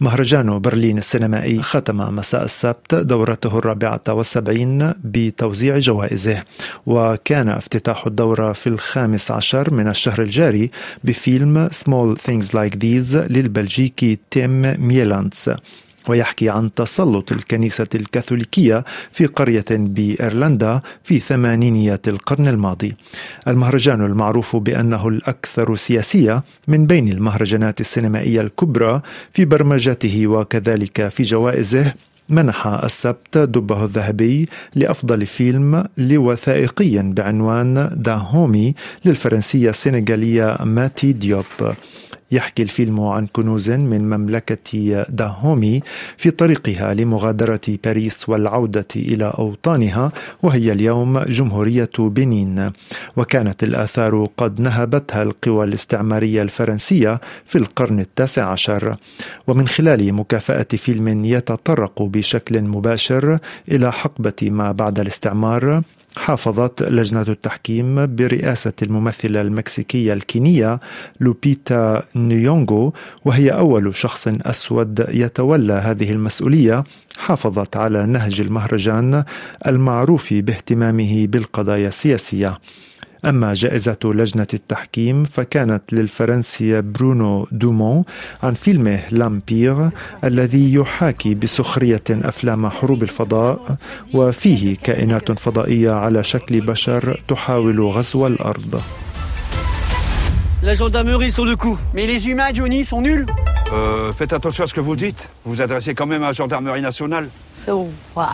مهرجان برلين السينمائي ختم مساء السبت دورته الرابعة والسبعين بتوزيع جوائزه. وكان افتتاح الدورة في الخامس عشر من الشهر الجاري بفيلم Small Things Like These للبلجيكي تيم ميلانس ويحكي عن تسلط الكنيسة الكاثوليكية في قرية بإيرلندا في ثمانينيات القرن الماضي. المهرجان المعروف بأنه الأكثر سياسية من بين المهرجانات السينمائية الكبرى في برمجته وكذلك في جوائزه منح السبت دبه الذهبي لأفضل فيلم لوثائقي بعنوان دا هومي للفرنسية السنغالية ماتي ديوب يحكي الفيلم عن كنوز من مملكة داهومي في طريقها لمغادرة باريس والعودة إلى أوطانها وهي اليوم جمهورية بنين. وكانت الآثار قد نهبتها القوى الاستعمارية الفرنسية في القرن التاسع عشر. ومن خلال مكافأة فيلم يتطرق بشكل مباشر إلى حقبة ما بعد الاستعمار حافظت لجنة التحكيم برئاسة الممثلة المكسيكية الكينية لوبيتا نيونغو وهي أول شخص أسود يتولى هذه المسؤولية حافظت على نهج المهرجان المعروف باهتمامه بالقضايا السياسية. أما جائزة لجنة التحكيم فكانت للفرنسي برونو دومون عن فيلمه L'Empire الذي يحاكي بسخرية أفلام حروب الفضاء وفيه كائنات فضائية على شكل بشر تحاول غزو الأرض La gendarmerie sur le coup. Mais les humains, Johnny, sont nuls Euh, faites attention à ce que vous dites. Vous vous adressez quand même à la gendarmerie nationale. So what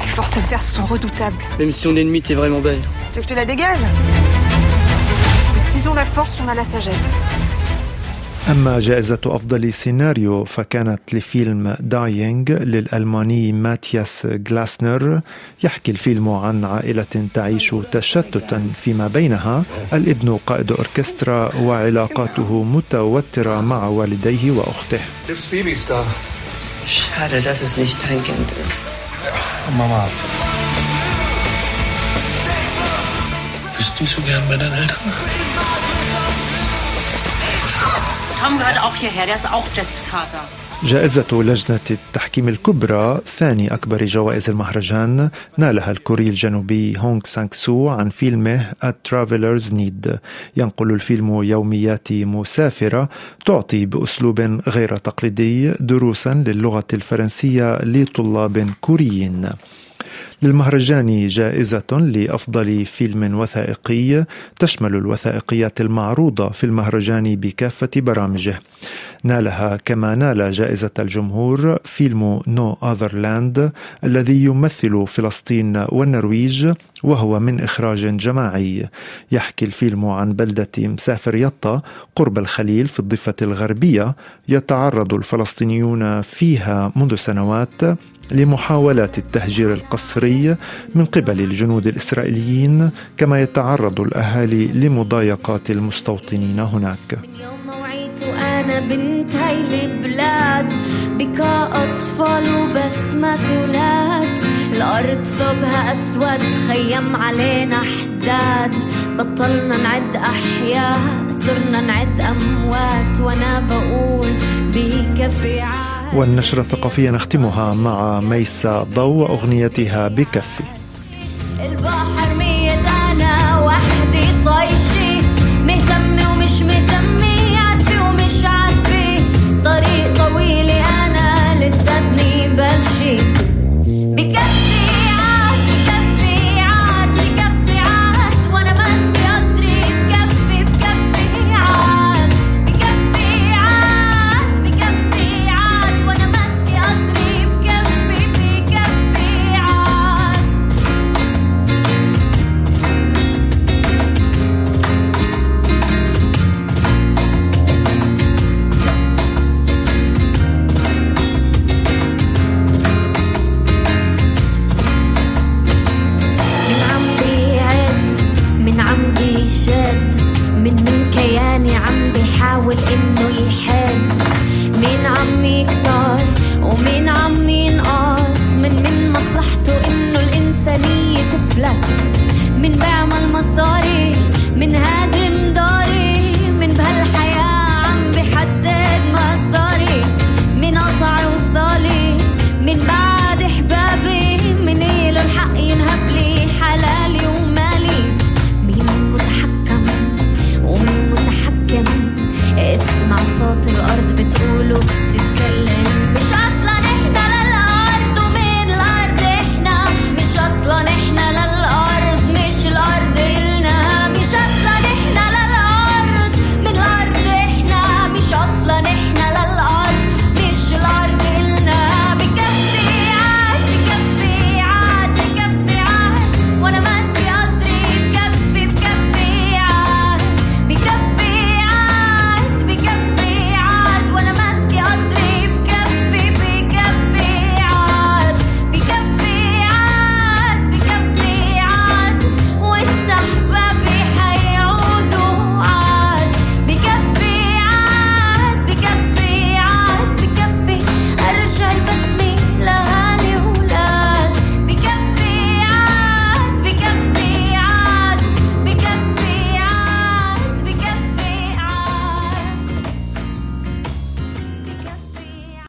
Les forces adverses sont redoutables. Même si on ennemi, t'es vraiment belle. Tu veux que je te la dégage Utilisons la force, on a la sagesse. أما جائزة أفضل سيناريو فكانت لفيلم دايينغ للألماني ماتياس غلاسنر يحكي الفيلم عن عائلة تعيش تشتتا فيما بينها الابن قائد أوركسترا وعلاقاته متوترة مع والديه وأخته Schade, dass es nicht dein Kind ist. Mama. Du so gern bei deinen Eltern? Tom gehört auch hierher, der ist auch Jessys Vater. جائزة لجنة التحكيم الكبرى ثاني أكبر جوائز المهرجان نالها الكوري الجنوبي هونغ سانغ سو عن فيلمه A Traveler's Need ينقل الفيلم يوميات مسافرة تعطي بأسلوب غير تقليدي دروسا للغة الفرنسية لطلاب كوريين للمهرجان جائزة لأفضل فيلم وثائقي تشمل الوثائقيات المعروضة في المهرجان بكافة برامجه. نالها كما نال جائزة الجمهور فيلم No Other Land الذي يمثل فلسطين والنرويج وهو من إخراج جماعي. يحكي الفيلم عن بلدة مسافر يطا قرب الخليل في الضفة الغربية يتعرض الفلسطينيون فيها منذ سنوات لمحاولات التهجير القسري من قبل الجنود الإسرائيليين كما يتعرض الأهالي لمضايقات المستوطنين هناك. أنا بنت هاي البلاد بكا أطفال وبسمة ولاد الأرض صوبها أسود خيم علينا حداد. بطلنا نعد أحياء صرنا نعد أموات. وأنا بقول بكفي والنشرة الثقافية نختمها مع ميسا ضوء أغنيتها بكفي.